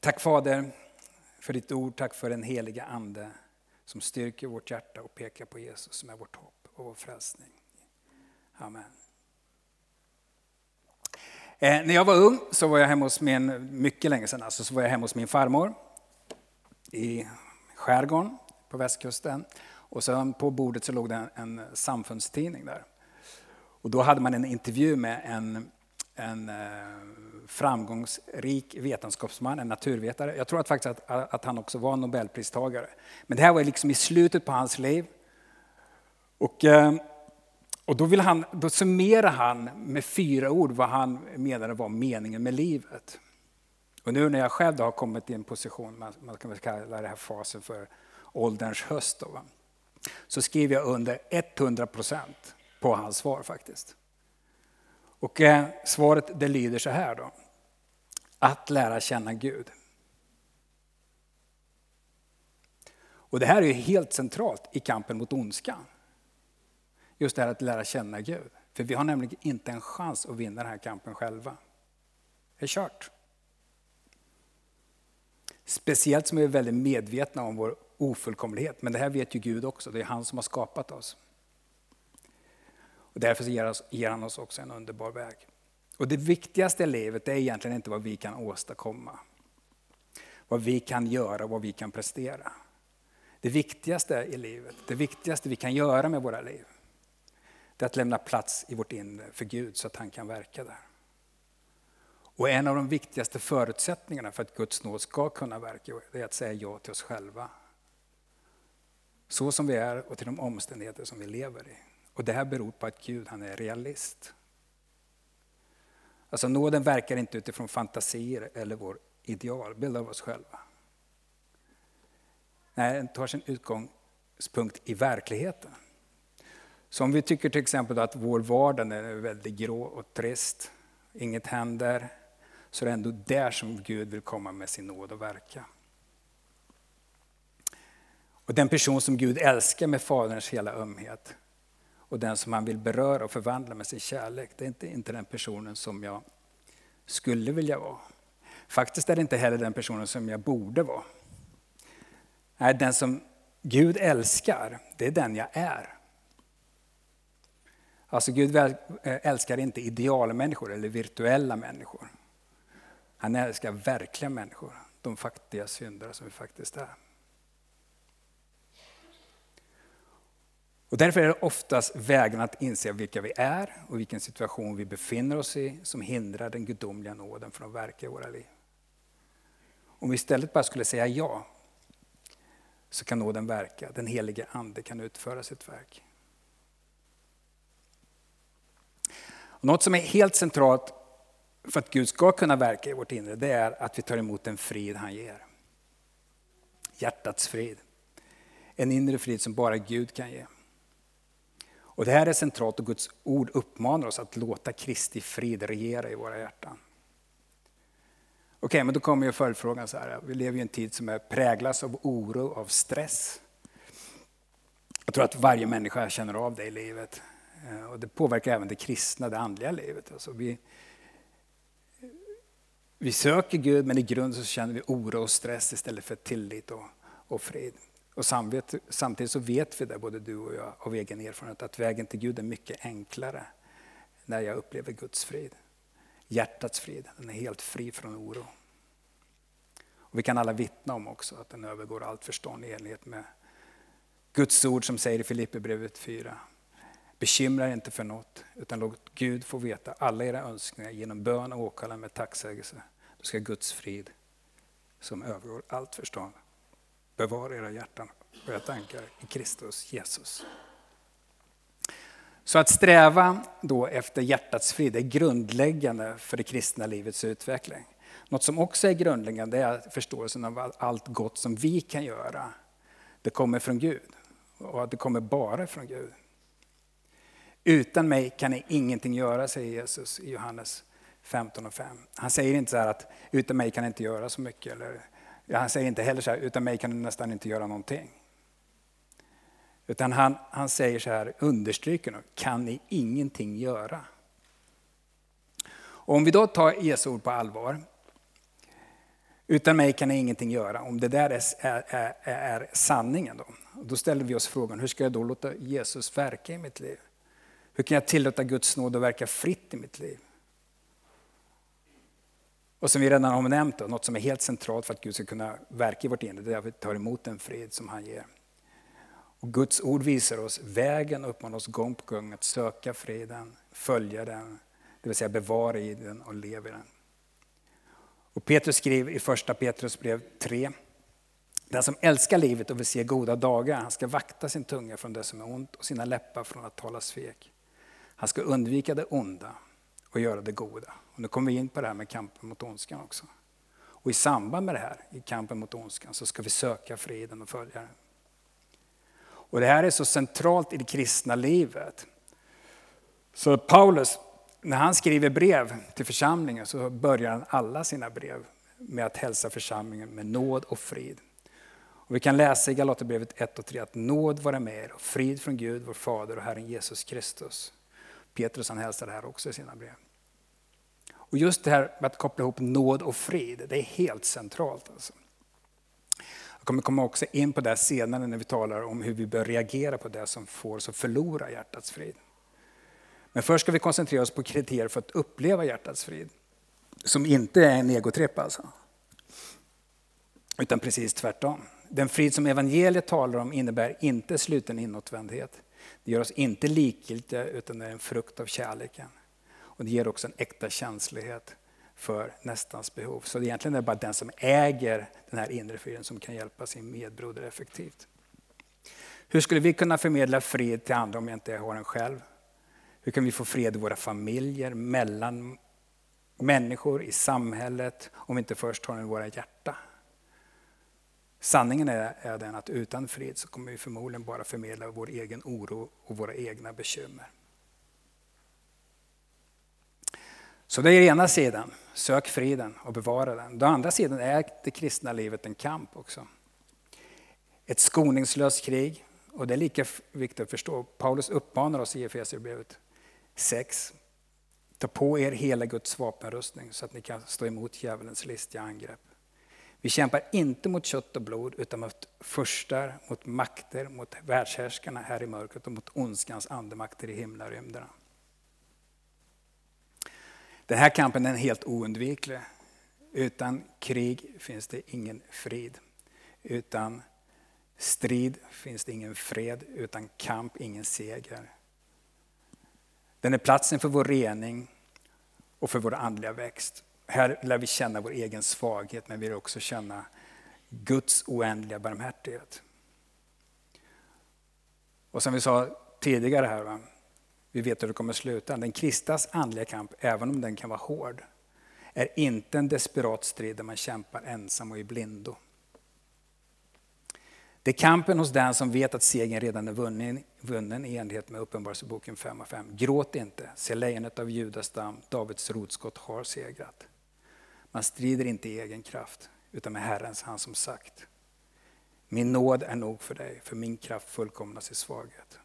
Tack Fader för ditt ord, tack för den heliga Ande som styrker vårt hjärta och pekar på Jesus som är vårt hopp och vår frälsning. Amen. Eh, när jag var ung så var jag hemma hos min, mycket länge sedan alltså, så var jag hemma hos min farmor i skärgården på västkusten. Och sen på bordet så låg det en, en samfundstidning där. Och då hade man en intervju med en, en eh, framgångsrik vetenskapsman, en naturvetare. Jag tror att faktiskt att, att han också var nobelpristagare. Men det här var liksom i slutet på hans liv. Och, eh, och då, vill han, då summerar han med fyra ord vad han menade var meningen med livet. Och nu när jag själv har kommit i en position, man, man kan väl kalla det här fasen för ålderns höst, då, så skriver jag under 100 procent på hans svar faktiskt. Och eh, svaret det lyder så här då. Att lära känna Gud. Och det här är ju helt centralt i kampen mot ondskan. Just det här att lära känna Gud. För vi har nämligen inte en chans att vinna den här kampen själva. Det är kört. Speciellt som vi är väldigt medvetna om vår ofullkomlighet. Men det här vet ju Gud också, det är han som har skapat oss. Och därför ger han oss också en underbar väg. Och det viktigaste i livet är egentligen inte vad vi kan åstadkomma. Vad vi kan göra, vad vi kan prestera. Det viktigaste i livet, det viktigaste vi kan göra med våra liv, det är att lämna plats i vårt inre för Gud så att han kan verka där. Och en av de viktigaste förutsättningarna för att Guds nåd ska kunna verka, det är att säga ja till oss själva. Så som vi är och till de omständigheter som vi lever i. Och det här beror på att Gud han är realist. Alltså nåden verkar inte utifrån fantasier eller vår idealbild av oss själva. Nej, den tar sin utgångspunkt i verkligheten. Så om vi tycker till exempel att vår vardag är väldigt grå och trist, inget händer, så är det ändå där som Gud vill komma med sin nåd och verka. Och den person som Gud älskar med Faderns hela ömhet och den som han vill beröra och förvandla med sin kärlek, det är inte, inte den personen som jag skulle vilja vara. Faktiskt är det inte heller den personen som jag borde vara. Nej, den som Gud älskar, det är den jag är. Alltså Gud eh, älskar inte idealmänniskor eller virtuella människor. Han älskar verkliga människor, de fattiga syndare som vi faktiskt är. Och därför är det oftast vägen att inse vilka vi är och vilken situation vi befinner oss i som hindrar den gudomliga nåden från att verka i våra liv. Om vi istället bara skulle säga ja, så kan nåden verka. Den helige Ande kan utföra sitt verk. Och något som är helt centralt för att Gud ska kunna verka i vårt inre, det är att vi tar emot den frid han ger. Hjärtats frid. En inre frid som bara Gud kan ge. Och det här är centralt och Guds ord uppmanar oss att låta Kristi frid regera i våra hjärtan. Okej, okay, men då kommer ju följdfrågan så här. Vi lever i en tid som är präglas av oro, av stress. Jag tror att varje människa känner av det i livet. Eh, och det påverkar även det kristna, det andliga livet. Alltså vi, vi söker Gud, men i grunden så känner vi oro och stress istället för tillit och, och frid. Och samtidigt så vet vi det, både du och jag, av egen erfarenhet, att vägen till Gud är mycket enklare när jag upplever Guds frid. Hjärtats frid, den är helt fri från oro. Och vi kan alla vittna om också att den övergår allt förstånd i enlighet med Guds ord som säger i Filipperbrevet 4. Bekymra er inte för något, utan låt Gud få veta alla era önskningar genom bön och åkallan med tacksägelse. Då ska Guds frid, som övergår allt förstånd, Bevara era hjärtan och era tankar i Kristus Jesus. Så att sträva då efter hjärtats frid är grundläggande för det kristna livets utveckling. Något som också är grundläggande är förståelsen av allt gott som vi kan göra. Det kommer från Gud och det kommer bara från Gud. Utan mig kan ni ingenting göra, säger Jesus i Johannes 15 och 5. Han säger inte så här att utan mig kan ni inte göra så mycket. Eller han säger inte heller så här, utan mig kan du nästan inte göra någonting. Utan han, han säger så här, understryker nu, kan ni ingenting göra? Och om vi då tar Jesu ord på allvar, Utan mig kan ni ingenting göra. Om det där är, är, är, är sanningen. Då. då ställer vi oss frågan, hur ska jag då låta Jesus verka i mitt liv? Hur kan jag tillåta Guds nåd att verka fritt i mitt liv? Och som vi redan har nämnt, då, något som är helt centralt för att Gud ska kunna verka i vårt inre, det är att vi tar emot den frid som han ger. Och Guds ord visar oss vägen och uppmanar oss gång på gång att söka freden, följa den, det vill säga bevara i den och leva i den. Och Petrus skriver i första Petrus brev 3. Den som älskar livet och vill se goda dagar, han ska vakta sin tunga från det som är ont och sina läppar från att tala svek. Han ska undvika det onda och göra det goda. Och nu kommer vi in på det här med kampen mot ondskan också. Och i samband med det här, i kampen mot ondskan, så ska vi söka friden och följa den. Och det här är så centralt i det kristna livet. Så Paulus, när han skriver brev till församlingen så börjar han alla sina brev med att hälsa församlingen med nåd och frid. Och vi kan läsa i Galaterbrevet 1 och 3 att nåd vara med er och frid från Gud, vår Fader och Herren Jesus Kristus. Petrus han hälsar det här också i sina brev. Och just det här med att koppla ihop nåd och frid, det är helt centralt. Alltså. Jag kommer komma också in på det senare när vi talar om hur vi bör reagera på det som får oss att förlora hjärtats frid. Men först ska vi koncentrera oss på kriterier för att uppleva hjärtats frid. Som inte är en egotripp alltså. Utan precis tvärtom. Den frid som evangeliet talar om innebär inte sluten inåtvändhet. Det gör oss inte likgiltiga utan är en frukt av kärleken. Och det ger också en äkta känslighet för nästans behov. Så egentligen är det bara den som äger den här inre friden som kan hjälpa sin medbroder effektivt. Hur skulle vi kunna förmedla fred till andra om jag inte har den själv? Hur kan vi få fred i våra familjer, mellan människor, i samhället, om vi inte först har den i våra hjärta? Sanningen är, är den att utan frid så kommer vi förmodligen bara förmedla vår egen oro och våra egna bekymmer. Så det är ena sidan, sök friden och bevara den. Den andra sidan är det kristna livet en kamp också. Ett skoningslöst krig, och det är lika viktigt att förstå. Paulus uppmanar oss i Efesierbrevet 6. Ta på er hela Guds vapenrustning så att ni kan stå emot djävulens listiga angrepp. Vi kämpar inte mot kött och blod utan mot förstar, mot makter, mot världshärskarna här i mörkret och mot ondskans andemakter i himlarymderna. Den här kampen är helt oundviklig. Utan krig finns det ingen frid. Utan strid finns det ingen fred. Utan kamp ingen seger. Den är platsen för vår rening och för vår andliga växt. Här lär vi känna vår egen svaghet men vi lär också känna Guds oändliga barmhärtighet. Och som vi sa tidigare här, va? Vi vet hur det kommer sluta. Den kristnas andliga kamp, även om den kan vara hård, är inte en desperat strid där man kämpar ensam och i blindo. Det är kampen hos den som vet att segern redan är vunnen, vunnen i enlighet med Uppenbarelseboken 5 och 5. Gråt inte, se lejonet av Judas stam, Davids rotskott har segrat. Man strider inte i egen kraft, utan med Herrens hand som sagt. Min nåd är nog för dig, för min kraft fullkomnas i svaghet.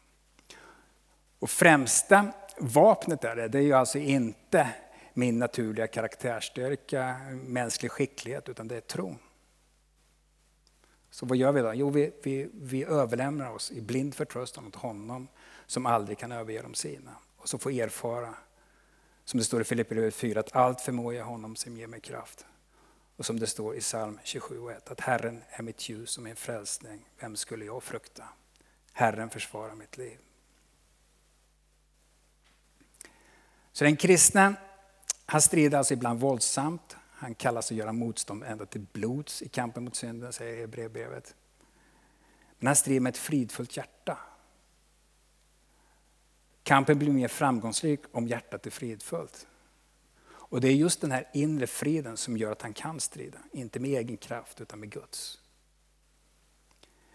Och främsta vapnet där, det är ju alltså inte min naturliga karaktärsstyrka, mänsklig skicklighet, utan det är tron. Så vad gör vi då? Jo, vi, vi, vi överlämnar oss i blind förtröstan åt honom som aldrig kan överge de sina. Och så får erfara, som det står i Filipperbrevet 4, att allt förmår jag honom som ger mig kraft. Och som det står i psalm 27 och 1, att Herren är mitt ljus och min frälsning, vem skulle jag frukta? Herren försvarar mitt liv. Så den kristne han strider alltså ibland våldsamt. Han kallas att göra motstånd ända till blods i kampen mot synden, säger Hebreerbrevet. Men han strider med ett fridfullt hjärta. Kampen blir mer framgångsrik om hjärtat är fridfullt. Och det är just den här inre friden som gör att han kan strida. Inte med egen kraft utan med Guds.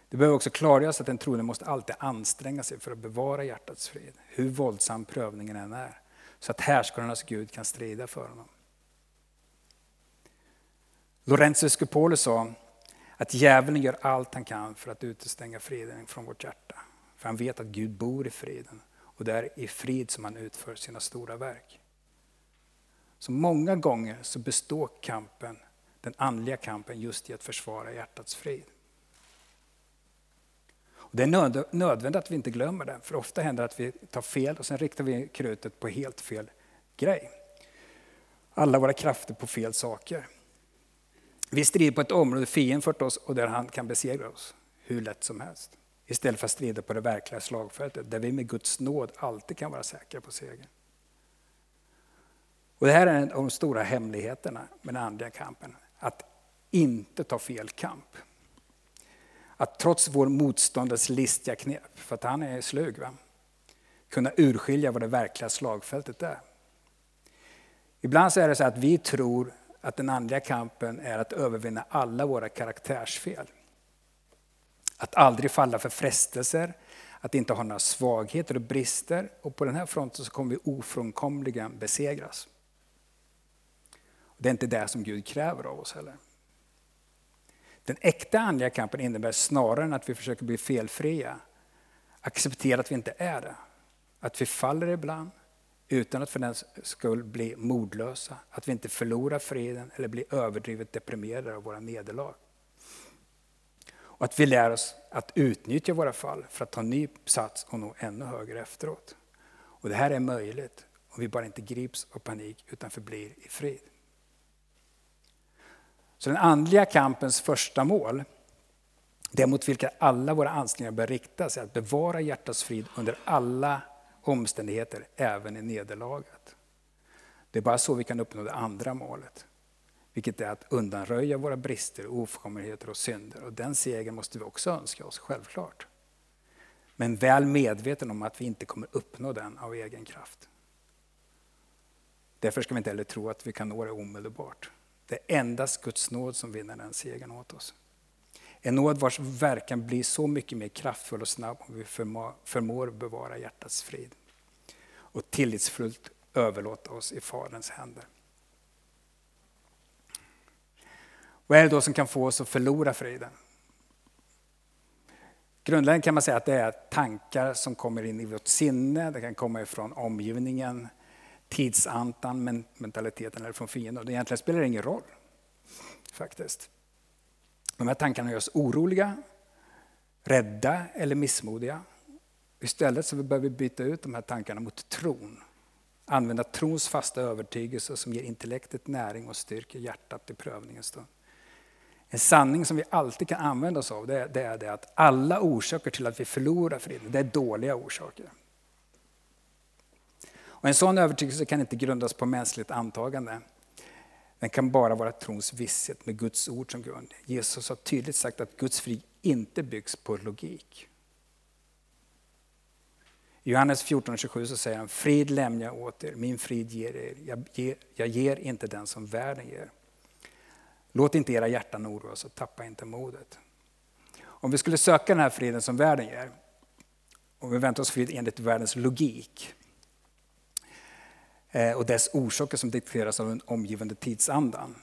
Det behöver också klargöras att en troende måste alltid anstränga sig för att bevara hjärtats frid. Hur våldsam prövningen än är. Så att härskarnas Gud kan strida för honom. Lorenzo Scupolo sa att djävulen gör allt han kan för att utestänga friden från vårt hjärta. För han vet att Gud bor i friden och det är i frid som han utför sina stora verk. Så många gånger så består kampen den andliga kampen just i att försvara hjärtats frid. Och det är nödvändigt att vi inte glömmer det, för ofta händer det att vi tar fel och sen riktar vi krutet på helt fel grej. Alla våra krafter på fel saker. Vi strider på ett område fienden fört oss och där han kan besegra oss hur lätt som helst. Istället för att strida på det verkliga slagfältet där vi med Guds nåd alltid kan vara säkra på seger. Och det här är en av de stora hemligheterna med den andliga kampen. Att inte ta fel kamp. Att trots vår motståndares listiga knep, för att han är slug, va? kunna urskilja vad det verkliga slagfältet är. Ibland så är det så att vi tror att den andliga kampen är att övervinna alla våra karaktärsfel. Att aldrig falla för frestelser, att inte ha några svagheter och brister. Och på den här fronten så kommer vi ofrånkomligen besegras. Det är inte det som Gud kräver av oss heller. Den äkta andliga kampen innebär snarare än att vi försöker bli felfria, acceptera att vi inte är det. Att vi faller ibland, utan att för den skull bli modlösa. Att vi inte förlorar friden eller blir överdrivet deprimerade av våra nederlag. Och att vi lär oss att utnyttja våra fall för att ta ny sats och nå ännu högre efteråt. Och det här är möjligt om vi bara inte grips av panik utan förblir i frid. Så den andliga kampens första mål, det mot vilka alla våra ansträngningar bör riktas, är att bevara hjärtats frid under alla omständigheter, även i nederlaget. Det är bara så vi kan uppnå det andra målet. Vilket är att undanröja våra brister, ofullkomligheter och synder. Och den segern måste vi också önska oss, självklart. Men väl medveten om att vi inte kommer uppnå den av egen kraft. Därför ska vi inte heller tro att vi kan nå det omedelbart. Det är endast Guds nåd som vinner den segern åt oss. En nåd vars verkan blir så mycket mer kraftfull och snabb om vi förmår, bevara hjärtats frid. Och tillitsfullt överlåta oss i Faderns händer. Vad är det då som kan få oss att förlora friden? Grundläggande kan man säga att det är tankar som kommer in i vårt sinne, det kan komma ifrån omgivningen, tidsantan, mentaliteten eller från fienden. Det egentligen spelar ingen roll. Faktiskt. De här tankarna gör oss oroliga, rädda eller missmodiga. Istället så behöver vi byta ut de här tankarna mot tron. Använda trons fasta övertygelse som ger intellektet näring och styrker hjärtat i prövningens stund. En sanning som vi alltid kan använda oss av det, det är det att alla orsaker till att vi förlorar friden, det är dåliga orsaker. Och en sån övertygelse kan inte grundas på mänskligt antagande. Den kan bara vara trons visshet med Guds ord som grund. Jesus har tydligt sagt att Guds frid inte byggs på logik. I Johannes 14.27 så säger han, frid lämnar jag åt er, min frid ger er. Jag ger, jag ger inte den som världen ger. Låt inte era hjärtan oroas och tappa inte modet. Om vi skulle söka den här friden som världen ger, om vi väntar oss frid enligt världens logik, Eh, och dess orsaker som dikteras av den omgivande tidsandan.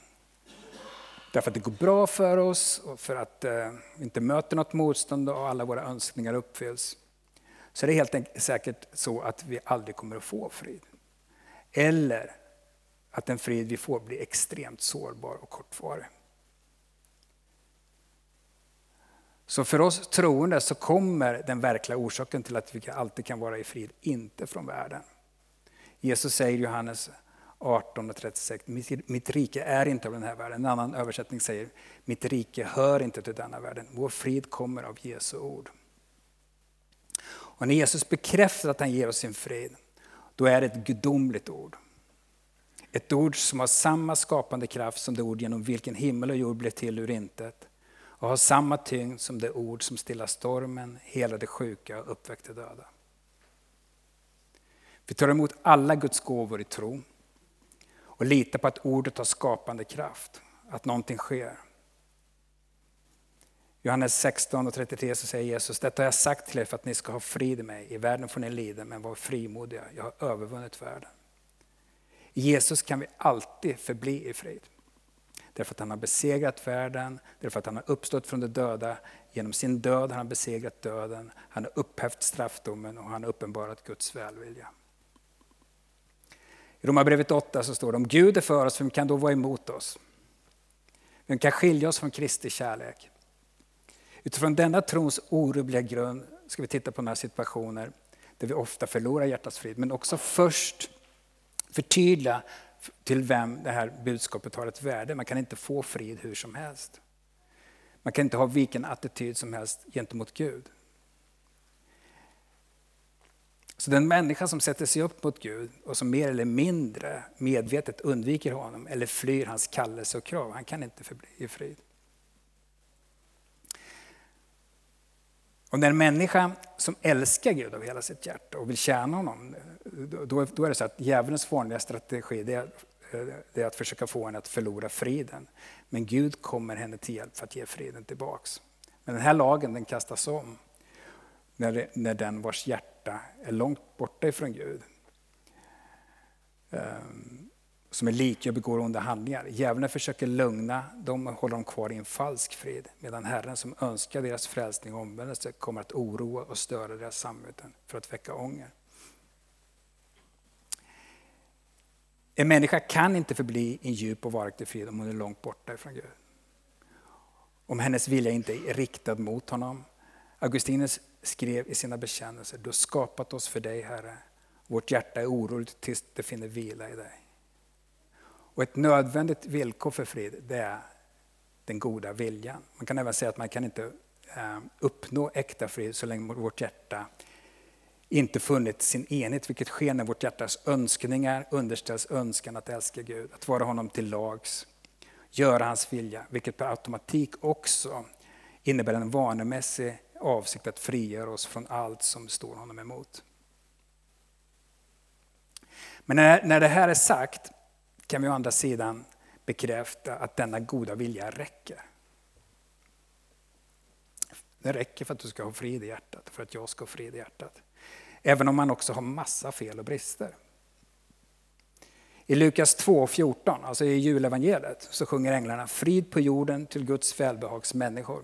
Därför att det går bra för oss och för att eh, vi inte möter något motstånd och alla våra önskningar uppfylls. Så det är helt enkelt säkert så att vi aldrig kommer att få frid. Eller att den frid vi får blir extremt sårbar och kortvarig. Så för oss troende så kommer den verkliga orsaken till att vi alltid kan vara i frid inte från världen. Jesus säger i Johannes 18 och 36, mitt rike är inte av den här världen. En annan översättning säger, mitt rike hör inte till denna världen. Vår frid kommer av Jesu ord. Och när Jesus bekräftar att han ger oss sin frid, då är det ett gudomligt ord. Ett ord som har samma skapande kraft som det ord genom vilken himmel och jord blev till ur intet. Och har samma tyngd som det ord som stillar stormen, helade sjuka och uppväckte döda. Vi tar emot alla Guds gåvor i tro och litar på att ordet har skapande kraft, att någonting sker. Johannes 16 och 33 så säger Jesus, detta har jag sagt till er för att ni ska ha frid i mig. I världen får ni lida, men var frimodiga. Jag har övervunnit världen. I Jesus kan vi alltid förbli i frid. Därför att han har besegrat världen, därför att han har uppstått från de döda. Genom sin död har han besegrat döden, han har upphävt straffdomen och han har uppenbarat Guds välvilja. I Romarbrevet 8 så står det om Gud är för oss, vem kan då vara emot oss? Vem kan skilja oss från Kristi kärlek? Utifrån denna trons orubbliga grund ska vi titta på några situationer där vi ofta förlorar hjärtats frid, men också först förtydliga till vem det här budskapet har ett värde. Man kan inte få frid hur som helst. Man kan inte ha vilken attityd som helst gentemot Gud. Så den människa som sätter sig upp mot Gud och som mer eller mindre medvetet undviker honom eller flyr hans kallelse och krav, han kan inte förbli i frid. Och när en människa som älskar Gud av hela sitt hjärta och vill tjäna honom, då, då är det så att djävulens vanliga strategi det är, det är att försöka få henne att förlora friden. Men Gud kommer henne till hjälp för att ge friden tillbaks. Men den här lagen den kastas om när, när den vars hjärta är långt borta ifrån Gud ehm, som är likgör och begår onda handlingar. Djävulen försöker lugna dem och hålla dem kvar i en falsk frid. Medan Herren som önskar deras frälsning och omvändelse kommer att oroa och störa deras samveten för att väcka ånger. En människa kan inte förbli i djup och varaktig frid om hon är långt borta ifrån Gud. Om hennes vilja inte är riktad mot honom. Augustinus skrev i sina bekännelser, du har skapat oss för dig Herre. Vårt hjärta är oroligt tills det finner vila i dig. Och ett nödvändigt villkor för frid, det är den goda viljan. Man kan även säga att man kan inte eh, uppnå äkta frid så länge vårt hjärta inte funnit sin enhet, vilket sker när vårt hjärtas önskningar underställs önskan att älska Gud, att vara honom till lags, göra hans vilja, vilket per automatik också innebär en vanemässig avsikt att frigöra oss från allt som står honom emot. Men när, när det här är sagt kan vi å andra sidan bekräfta att denna goda vilja räcker. Det räcker för att du ska ha frid i hjärtat, för att jag ska ha frid i hjärtat. Även om man också har massa fel och brister. I Lukas 2.14, alltså i julevangeliet, så sjunger änglarna frid på jorden till Guds välbehags människor.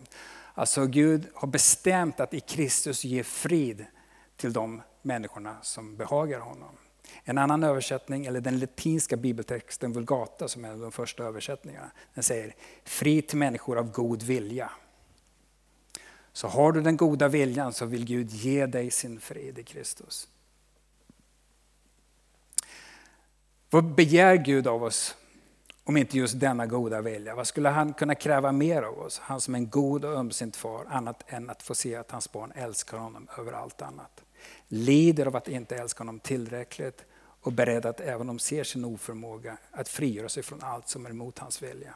Alltså Gud har bestämt att i Kristus ge frid till de människorna som behagar honom. En annan översättning, eller den latinska bibeltexten Vulgata som är en av de första översättningarna, den säger frid till människor av god vilja. Så har du den goda viljan så vill Gud ge dig sin frid i Kristus. Vad begär Gud av oss om inte just denna goda vilja? Vad skulle han kunna kräva mer av oss? Han som är en god och ömsint far, annat än att få se att hans barn älskar honom över allt annat. Lider av att inte älska honom tillräckligt och beredd att även om de ser sin oförmåga att frigöra sig från allt som är emot hans vilja.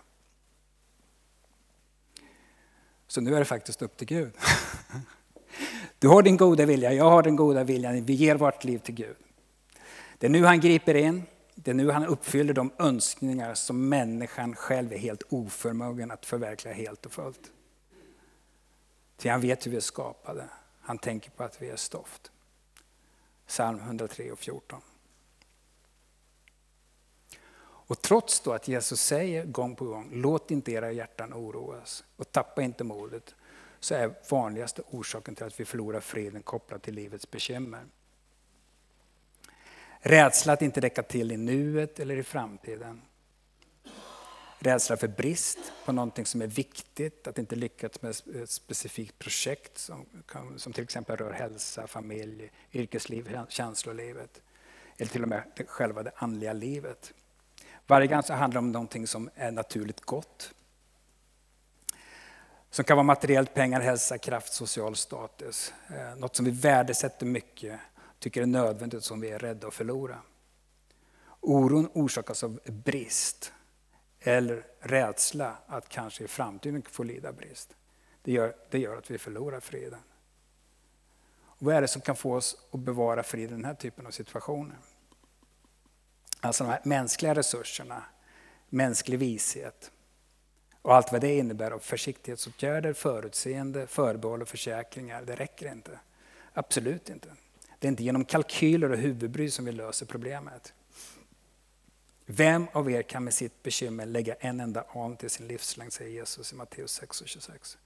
Så nu är det faktiskt upp till Gud. Du har din goda vilja, jag har den goda viljan. Vi ger vårt liv till Gud. Det är nu han griper in. Det är nu han uppfyller de önskningar som människan själv är helt oförmögen att förverkliga helt och fullt. Till han vet hur vi är skapade. Han tänker på att vi är stoft. Psalm 103 och 14. Och trots då att Jesus säger gång på gång, låt inte era hjärtan oroas och tappa inte modet, så är vanligaste orsaken till att vi förlorar freden kopplad till livets bekymmer. Rädsla att inte räcka till i nuet eller i framtiden. Rädsla för brist på någonting som är viktigt, att inte lyckas med ett specifikt projekt som, som till exempel rör hälsa, familj, yrkesliv, känslolivet. Eller till och med själva det andliga livet. Varje gång så handlar det om någonting som är naturligt gott. Som kan vara materiellt, pengar, hälsa, kraft, social status. Eh, något som vi värdesätter mycket, tycker är nödvändigt, som vi är rädda att förlora. Oron orsakas av brist eller rädsla att kanske i framtiden få lida brist. Det gör, det gör att vi förlorar friden. Och vad är det som kan få oss att bevara friden i den här typen av situationer? Alltså de här mänskliga resurserna, mänsklig vishet och allt vad det innebär av försiktighetsåtgärder, förutseende, förbehåll och försäkringar. Det räcker inte. Absolut inte. Det är inte genom kalkyler och huvudbry som vi löser problemet. Vem av er kan med sitt bekymmer lägga en enda an till sin livslängd, säger Jesus i Matteus 6 och 26.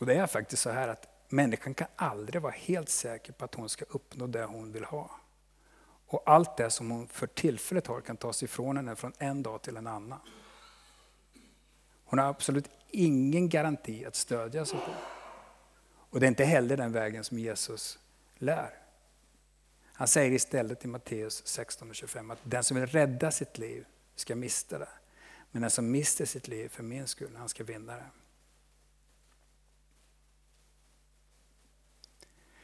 Och det är faktiskt så här att Människan kan aldrig vara helt säker på att hon ska uppnå det hon vill ha. Och allt det som hon för tillfället har kan tas ifrån henne från en dag till en annan. Hon har absolut ingen garanti att stödja sig på. Och det är inte heller den vägen som Jesus lär. Han säger istället i Matteus 16 och 25 att den som vill rädda sitt liv ska mista det. Men den som mister sitt liv för min skull, han ska vinna det.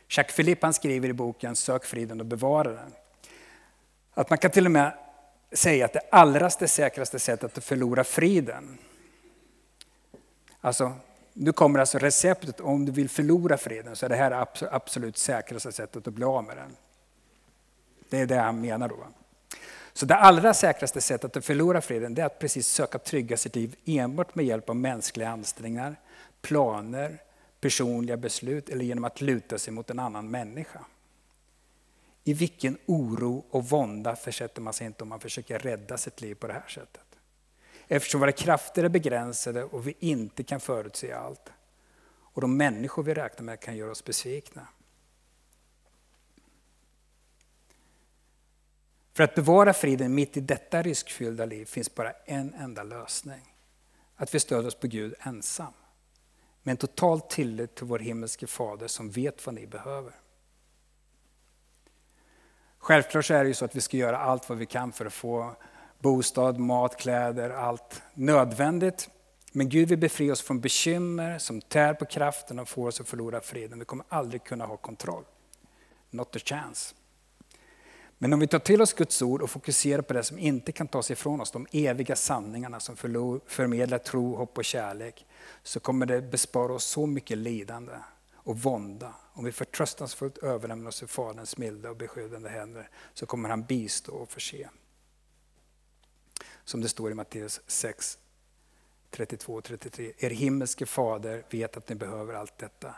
Jacques Philippe han skriver i boken Sök friden och bevara den. Att man kan till och med säga att det allra säkraste sättet att förlora friden. Alltså, nu kommer alltså receptet om du vill förlora freden så är det här absolut säkraste sättet att bli av med den. Det är det han menar då. Så det allra säkraste sättet att förlora freden är att precis söka trygga sitt liv enbart med hjälp av mänskliga ansträngningar, planer, personliga beslut eller genom att luta sig mot en annan människa. I vilken oro och vånda försätter man sig inte om man försöker rädda sitt liv på det här sättet? Eftersom våra krafter är begränsade och vi inte kan förutse allt. Och de människor vi räknar med kan göra oss besvikna. För att bevara friden mitt i detta riskfyllda liv finns bara en enda lösning. Att vi stöder oss på Gud ensam. Med en total tillit till vår himmelske Fader som vet vad ni behöver. Självklart så är det ju så att vi ska göra allt vad vi kan för att få bostad, mat, kläder, allt nödvändigt. Men Gud vill befria oss från bekymmer som tär på kraften och får oss att förlora friden. Vi kommer aldrig kunna ha kontroll. Not a chance. Men om vi tar till oss Guds ord och fokuserar på det som inte kan tas ifrån oss, de eviga sanningarna som förmedlar tro, hopp och kärlek, så kommer det bespara oss så mycket lidande och vånda. Om vi förtröstansfullt överlämnar oss till Faderns milda och beskyddande händer, så kommer han bistå och förse. Som det står i Matteus 6, 32 och 33. Er himmelske fader vet att ni behöver allt detta.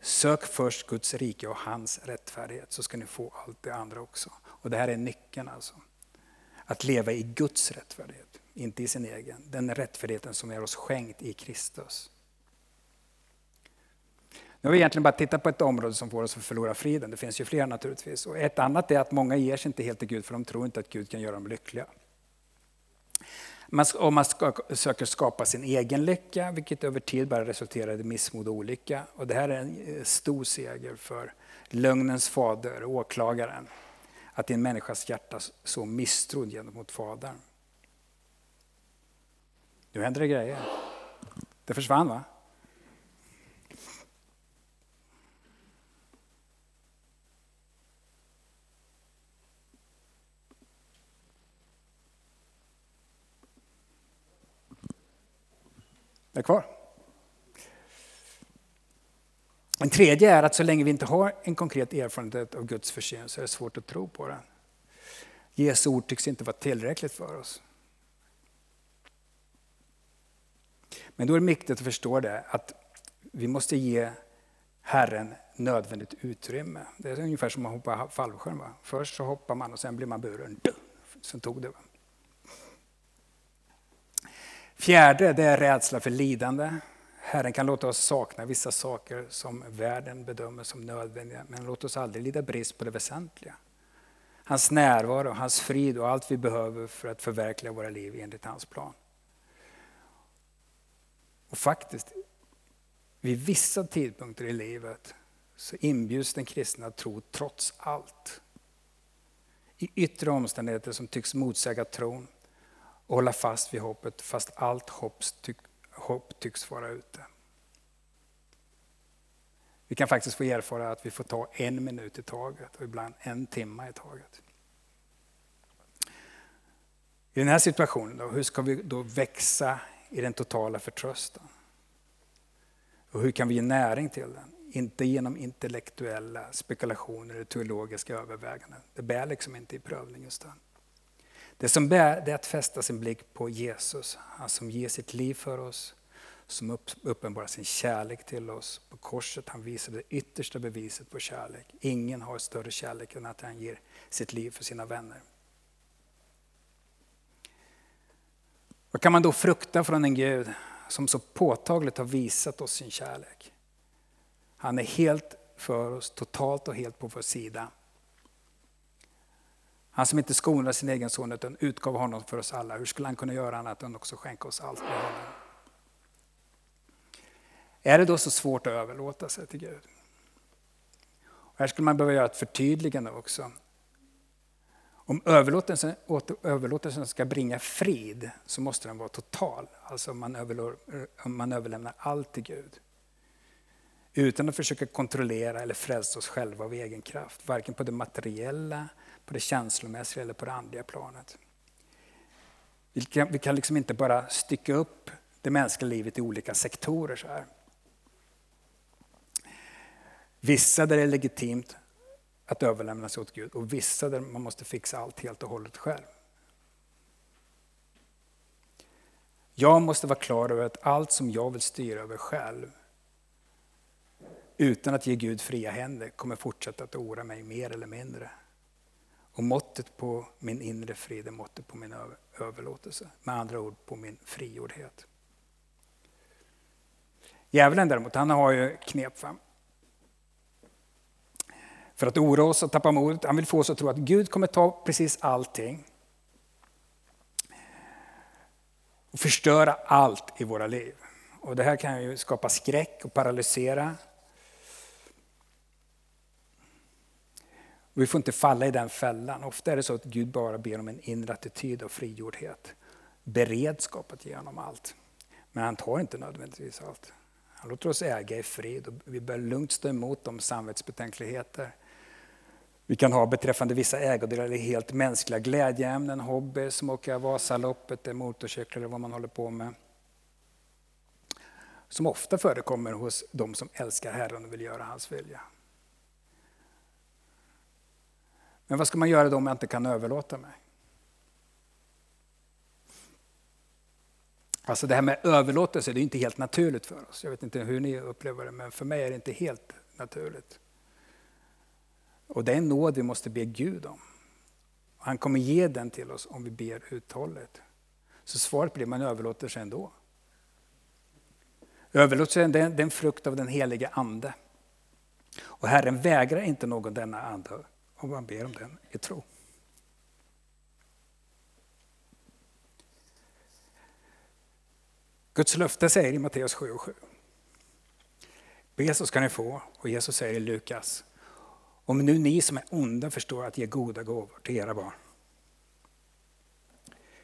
Sök först Guds rike och hans rättfärdighet så ska ni få allt det andra också. Och Det här är nyckeln alltså. Att leva i Guds rättfärdighet, inte i sin egen. Den rättfärdigheten som är oss skänkt i Kristus. Nu har vi egentligen bara tittat på ett område som får oss att förlora friden. Det finns ju fler naturligtvis. Och ett annat är att många ger sig inte helt till Gud för de tror inte att Gud kan göra dem lyckliga. Om man ska, söker skapa sin egen lycka, vilket över tid bara resulterar i missmod och olycka. Och det här är en eh, stor seger för lögnens fader, åklagaren. Att i en människas hjärta så misstrodd gentemot Fadern. Nu händer det grejer. Det försvann va? Är kvar. En tredje är att så länge vi inte har en konkret erfarenhet av Guds förseelse så är det svårt att tro på den. Jesu ord tycks inte vara tillräckligt för oss. Men då är det viktigt att förstå det att vi måste ge Herren nödvändigt utrymme. Det är ungefär som att hoppa fallskärm. Först så hoppar man och sen blir man buren. Sen tog det. Fjärde, det är rädsla för lidande. Herren kan låta oss sakna vissa saker som världen bedömer som nödvändiga, men låt oss aldrig lida brist på det väsentliga. Hans närvaro, hans frid och allt vi behöver för att förverkliga våra liv enligt hans plan. Och faktiskt, vid vissa tidpunkter i livet så inbjuds den kristna tro trots allt. I yttre omständigheter som tycks motsäga tron och hålla fast vid hoppet fast allt hopp, tyck, hopp tycks vara ute. Vi kan faktiskt få erfara att vi får ta en minut i taget och ibland en timme i taget. I den här situationen, då, hur ska vi då växa i den totala förtröstan? Och hur kan vi ge näring till den? Inte genom intellektuella spekulationer eller teologiska överväganden. Det bär liksom inte i prövning just den. Det som bär det är att fästa sin blick på Jesus, han som ger sitt liv för oss, som uppenbarar sin kärlek till oss. På korset han visar det yttersta beviset på kärlek. Ingen har större kärlek än att han ger sitt liv för sina vänner. Vad kan man då frukta från en Gud som så påtagligt har visat oss sin kärlek? Han är helt för oss, totalt och helt på vår sida. Han som inte skonade sin egen son utan utgav honom för oss alla. Hur skulle han kunna göra annat än också skänka oss allt med honom? Är det då så svårt att överlåta sig till Gud? Och här skulle man behöva göra ett förtydligande också. Om överlåtelsen, överlåtelsen ska bringa frid så måste den vara total. Alltså man, man överlämnar allt till Gud. Utan att försöka kontrollera eller frälsa oss själva av egen kraft. Varken på det materiella, på det känslomässiga eller på det andliga planet. Vi kan, vi kan liksom inte bara stycka upp det mänskliga livet i olika sektorer. så här. Vissa där det är legitimt att överlämna sig åt Gud och vissa där man måste fixa allt helt och hållet själv. Jag måste vara klar över att allt som jag vill styra över själv utan att ge Gud fria händer kommer fortsätta att oroa mig mer eller mindre. Och måttet på min inre frid är måttet på min överlåtelse. Med andra ord på min frigjordhet. Djävulen däremot, han har ju knep. Va? För att oroa oss och tappa modet. Han vill få oss att tro att Gud kommer ta precis allting. Och förstöra allt i våra liv. Och det här kan ju skapa skräck och paralysera. Och vi får inte falla i den fällan. Ofta är det så att Gud bara ber om en inre attityd av frigjordhet. Beredskap att ge honom allt. Men han tar inte nödvändigtvis allt. Han låter oss äga i frid och vi bör lugnt stå emot de samvetsbetänkligheter vi kan ha beträffande vissa ägodelar eller helt mänskliga glädjeämnen, hobby som åka Vasaloppet, eh, motorcyklar eller vad man håller på med. Som ofta förekommer hos de som älskar Herren och vill göra hans vilja. Men vad ska man göra då om jag inte kan överlåta mig? Alltså det här med överlåtelse det är inte helt naturligt för oss. Jag vet inte hur ni upplever det, men för mig är det inte helt naturligt. Och det är en nåd vi måste be Gud om. Han kommer ge den till oss om vi ber uthålligt. Så svaret blir man överlåter sig ändå. Överlåtelsen är en frukt av den helige Ande. Och Herren vägrar inte någon denna ande om man ber om den i tro. Guds löfte säger i Matteus 7 och 7. Be så ska ni få. Och Jesus säger i Lukas om nu ni som är onda förstår att ge goda gåvor till era barn.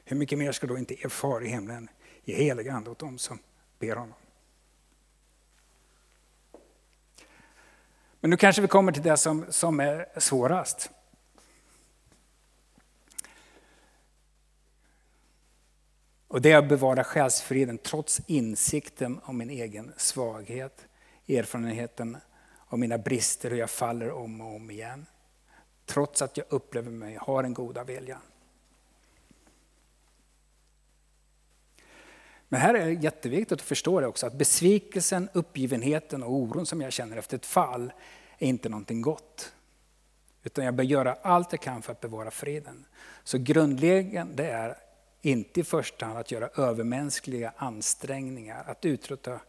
Hur mycket mer ska då inte er far i himlen ge helig ande åt dem som ber honom? Men nu kanske vi kommer till det som, som är svårast. Och det är att bevara själsfriden trots insikten om min egen svaghet, erfarenheten av mina brister, hur jag faller om och om igen. Trots att jag upplever mig ha den goda viljan. Men här är det jätteviktigt att förstå det också, att besvikelsen, uppgivenheten och oron som jag känner efter ett fall är inte någonting gott. Utan jag bör göra allt jag kan för att bevara friden. Så grundläggande är inte i första hand att göra övermänskliga ansträngningar, att utrota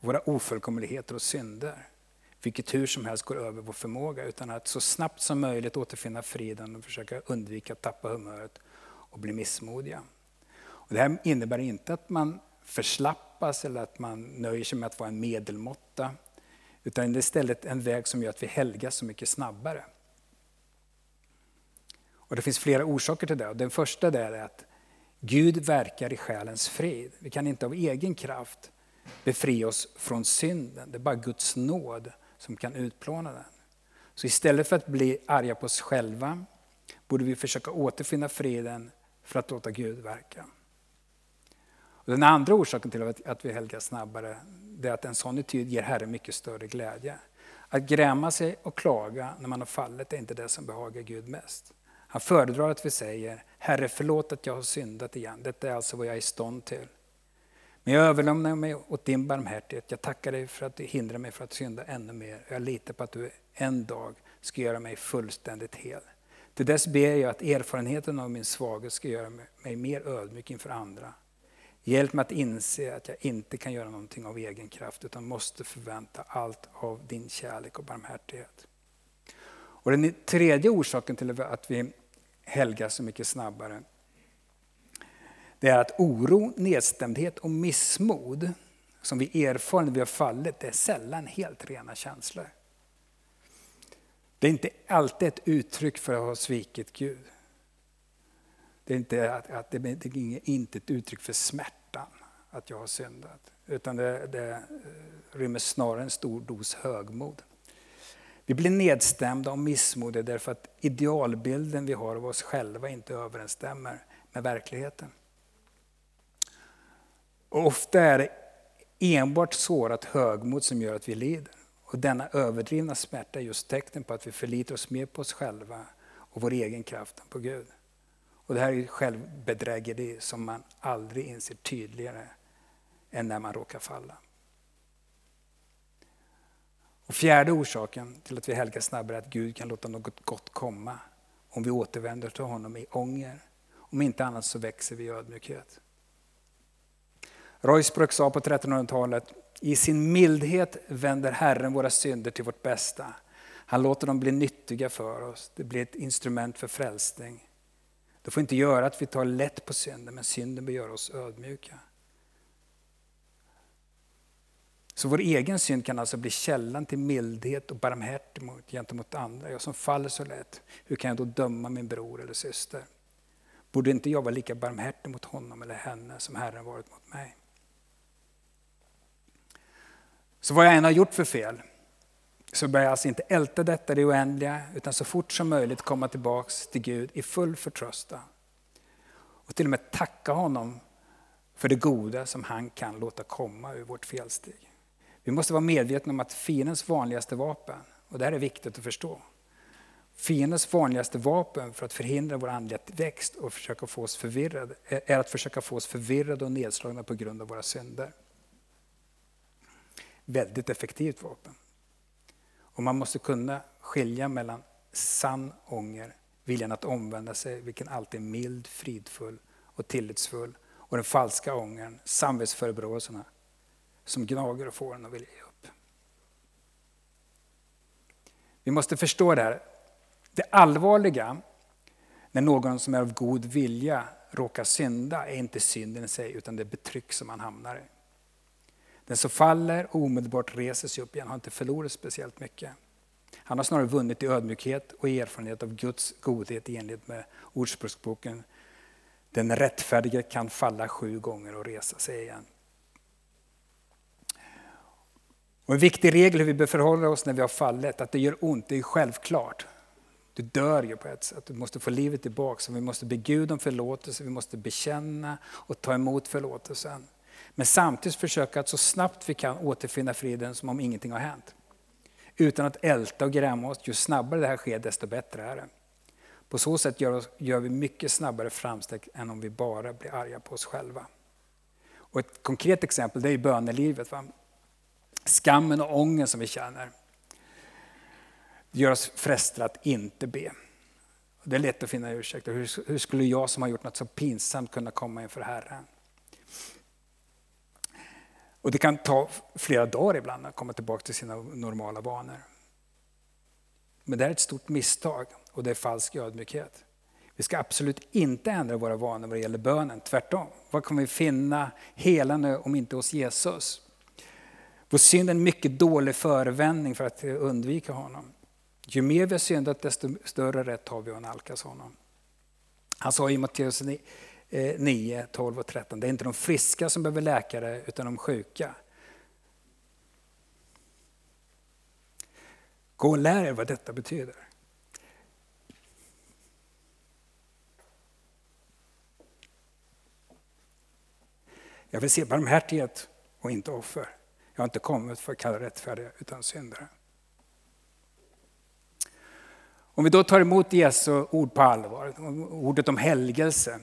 våra ofullkomligheter och synder. Vilket hur som helst går över vår förmåga utan att så snabbt som möjligt återfinna friden och försöka undvika att tappa humöret och bli missmodiga. Och det här innebär inte att man förslappas eller att man nöjer sig med att vara en medelmåtta. Utan det är istället en väg som gör att vi helgas så mycket snabbare. Och Det finns flera orsaker till det. Den första är att Gud verkar i själens frid. Vi kan inte av egen kraft befria oss från synden. Det är bara Guds nåd som kan utplåna den. Så istället för att bli arga på oss själva borde vi försöka återfinna friden för att låta Gud verka. Den andra orsaken till att vi helgar snabbare är att en sån attityd ger Herren mycket större glädje. Att gräma sig och klaga när man har fallit är inte det som behagar Gud mest. Han föredrar att vi säger, Herre förlåt att jag har syndat igen, detta är alltså vad jag är i stånd till. Men jag överlämnar mig åt din barmhärtighet. Jag tackar dig för att du hindrar mig från att synda ännu mer. Jag litar på att du en dag ska göra mig fullständigt hel. Till dess ber jag att erfarenheten av min svaghet ska göra mig mer ödmjuk inför andra. Hjälp mig att inse att jag inte kan göra någonting av egen kraft utan måste förvänta allt av din kärlek och barmhärtighet. Och den tredje orsaken till att vi helgas så mycket snabbare det är att oro, nedstämdhet och missmod som vi erfar när vi har fallit, det är sällan helt rena känslor. Det är inte alltid ett uttryck för att ha svikit Gud. Det är inte, att, att det är inte ett uttryck för smärta att jag har syndat. Utan det, det eh, rymmer snarare en stor dos högmod. Vi blir nedstämda och missmodiga därför att idealbilden vi har av oss själva inte överensstämmer med verkligheten. Och ofta är det enbart sårat högmod som gör att vi lider. Och denna överdrivna smärta är just tecken på att vi förlitar oss mer på oss själva och vår egen kraft än på Gud. Och det här är självbedrägeri som man aldrig inser tydligare än när man råkar falla. Och fjärde orsaken till att vi helgar snabbare är att Gud kan låta något gott komma om vi återvänder till honom i ånger. Om inte annat så växer vi i ödmjukhet. Ruysbrock sa på 1300-talet, i sin mildhet vänder Herren våra synder till vårt bästa. Han låter dem bli nyttiga för oss, det blir ett instrument för frälsning. Det får inte göra att vi tar lätt på synden, men synden bör göra oss ödmjuka. Så vår egen synd kan alltså bli källan till mildhet och barmhärtighet gentemot andra. Jag som faller så lätt, hur kan jag då döma min bror eller syster? Borde inte jag vara lika barmhärtig mot honom eller henne som Herren varit mot mig? Så vad jag än har gjort för fel, så bör jag alltså inte älta detta det oändliga, utan så fort som möjligt komma tillbaks till Gud i full förtröstan. Och till och med tacka honom för det goda som han kan låta komma ur vårt felsteg. Vi måste vara medvetna om att fiendens vanligaste vapen, och det här är viktigt att förstå, Fiendens vanligaste vapen för att förhindra vår andliga växt och försöka få oss förvirrade, eh, är att försöka få oss förvirrade och nedslagna på grund av våra synder. Väldigt effektivt vapen. Och man måste kunna skilja mellan sann ånger, viljan att omvända sig, vilken alltid är mild, fridfull och tillitsfull, och den falska ångern, samvetsförebråelserna, som gnager och får en att vilja ge upp. Vi måste förstå det här. Det allvarliga när någon som är av god vilja råkar synda är inte synden i sig, utan det betryck som man hamnar i. Den som faller och omedelbart reser sig upp igen har inte förlorat speciellt mycket. Han har snarare vunnit i ödmjukhet och erfarenhet av Guds godhet i enlighet med Ordspråksboken. Den rättfärdige kan falla sju gånger och resa sig igen. Och en viktig regel hur vi bör förhålla oss när vi har fallit, att det gör ont, det är självklart. Du dör ju på ett sätt, du måste få livet tillbaka. Så vi måste be Gud om förlåtelse, vi måste bekänna och ta emot förlåtelsen. Men samtidigt försöka att så snabbt vi kan återfinna friden som om ingenting har hänt. Utan att älta och gräma oss, ju snabbare det här sker desto bättre är det. På så sätt gör, oss, gör vi mycket snabbare framsteg än om vi bara blir arga på oss själva. Och ett konkret exempel det är bönelivet. Va? Skammen och ången som vi känner gör oss frestade att inte be. Det är lätt att finna ursäkter. Hur, hur skulle jag som har gjort något så pinsamt kunna komma inför Herren? Och det kan ta flera dagar ibland att komma tillbaka till sina normala vanor. Men det är ett stort misstag och det är falsk ödmjukhet. Vi ska absolut inte ändra våra vanor vad det gäller bönen, tvärtom. Vad kommer vi finna helande om inte hos Jesus? Vår synd är en mycket dålig förevändning för att undvika honom. Ju mer vi har syndat desto större rätt har vi att nalkas honom. Han sa i Matteus 9, 12 eh, och 13. Det är inte de friska som behöver läkare utan de sjuka. Gå och lär er vad detta betyder. Jag vill se barmhärtighet och inte offer. Jag har inte kommit för att kalla rättfärdiga utan syndare. Om vi då tar emot Jesu ord på allvar, ordet om helgelse,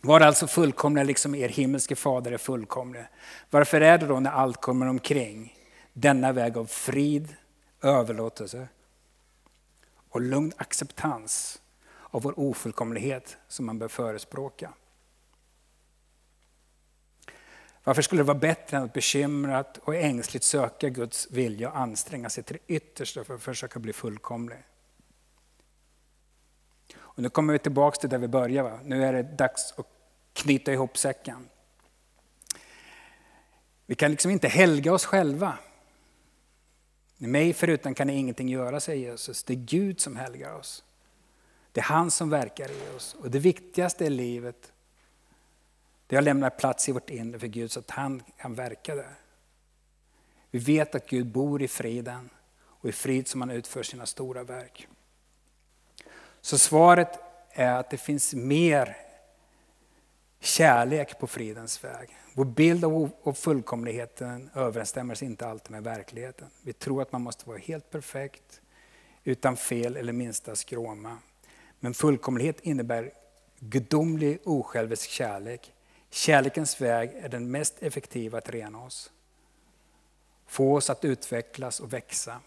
var alltså fullkomliga liksom er himmelske fader är fullkomlig. Varför är det då när allt kommer omkring denna väg av frid, överlåtelse och lugn acceptans av vår ofullkomlighet som man bör förespråka? Varför skulle det vara bättre än att bekymrat och ängsligt söka Guds vilja och anstränga sig till det yttersta för att försöka bli fullkomlig? Och nu kommer vi tillbaka till där vi började. Va? Nu är det dags att knyta ihop säcken. Vi kan liksom inte helga oss själva. Mig förutan kan ni ingenting göra, säger Jesus. Det är Gud som helgar oss. Det är han som verkar i oss. Och det viktigaste i livet, det har lämnat plats i vårt inre för Gud så att han kan verka där. Vi vet att Gud bor i friden och i frid som han utför sina stora verk. Så svaret är att det finns mer kärlek på fridens väg. Vår bild av fullkomligheten överensstämmer inte alltid med verkligheten. Vi tror att man måste vara helt perfekt, utan fel eller minsta skråma. Men fullkomlighet innebär gudomlig osjälvisk kärlek. Kärlekens väg är den mest effektiva att rena oss. Få oss att utvecklas och växa.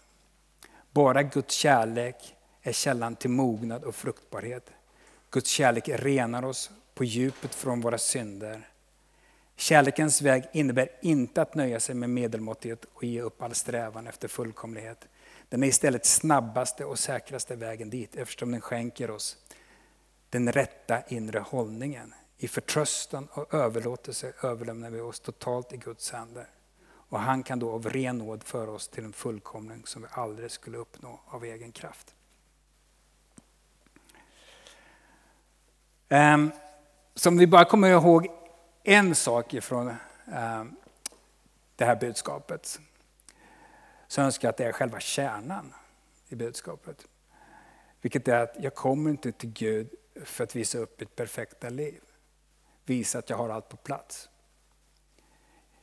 Bara Guds kärlek är källan till mognad och fruktbarhet. Guds kärlek renar oss på djupet från våra synder. Kärlekens väg innebär inte att nöja sig med medelmåttighet och ge upp all strävan efter fullkomlighet. Den är istället snabbaste och säkraste vägen dit eftersom den skänker oss den rätta inre hållningen. I förtröstan och överlåtelse överlämnar vi oss totalt i Guds händer. Och han kan då av ren nåd föra oss till en fullkomning som vi aldrig skulle uppnå av egen kraft. Ehm, um, så om vi bara kommer ihåg en sak ifrån um, det här budskapet så önskar jag att det är själva kärnan i budskapet. Vilket är att jag kommer inte till Gud för att visa upp ett perfekta liv. Visa att jag har allt på plats.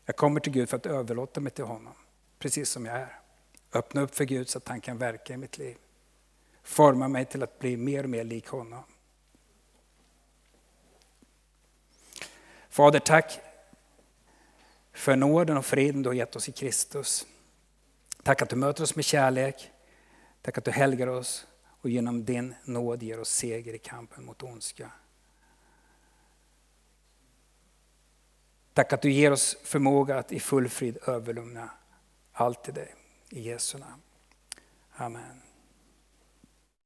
Jag kommer till Gud för att överlåta mig till honom, precis som jag är. Öppna upp för Gud så att han kan verka i mitt liv. Forma mig till att bli mer och mer lik honom. Fader, tack för nåden och friden du har gett oss i Kristus. Tack att du möter oss med kärlek. Tack att du helgar oss och genom din nåd ger oss seger i kampen mot ondska. Tack att du ger oss förmåga att i full frid överlämna allt till dig. I Jesu namn. Amen.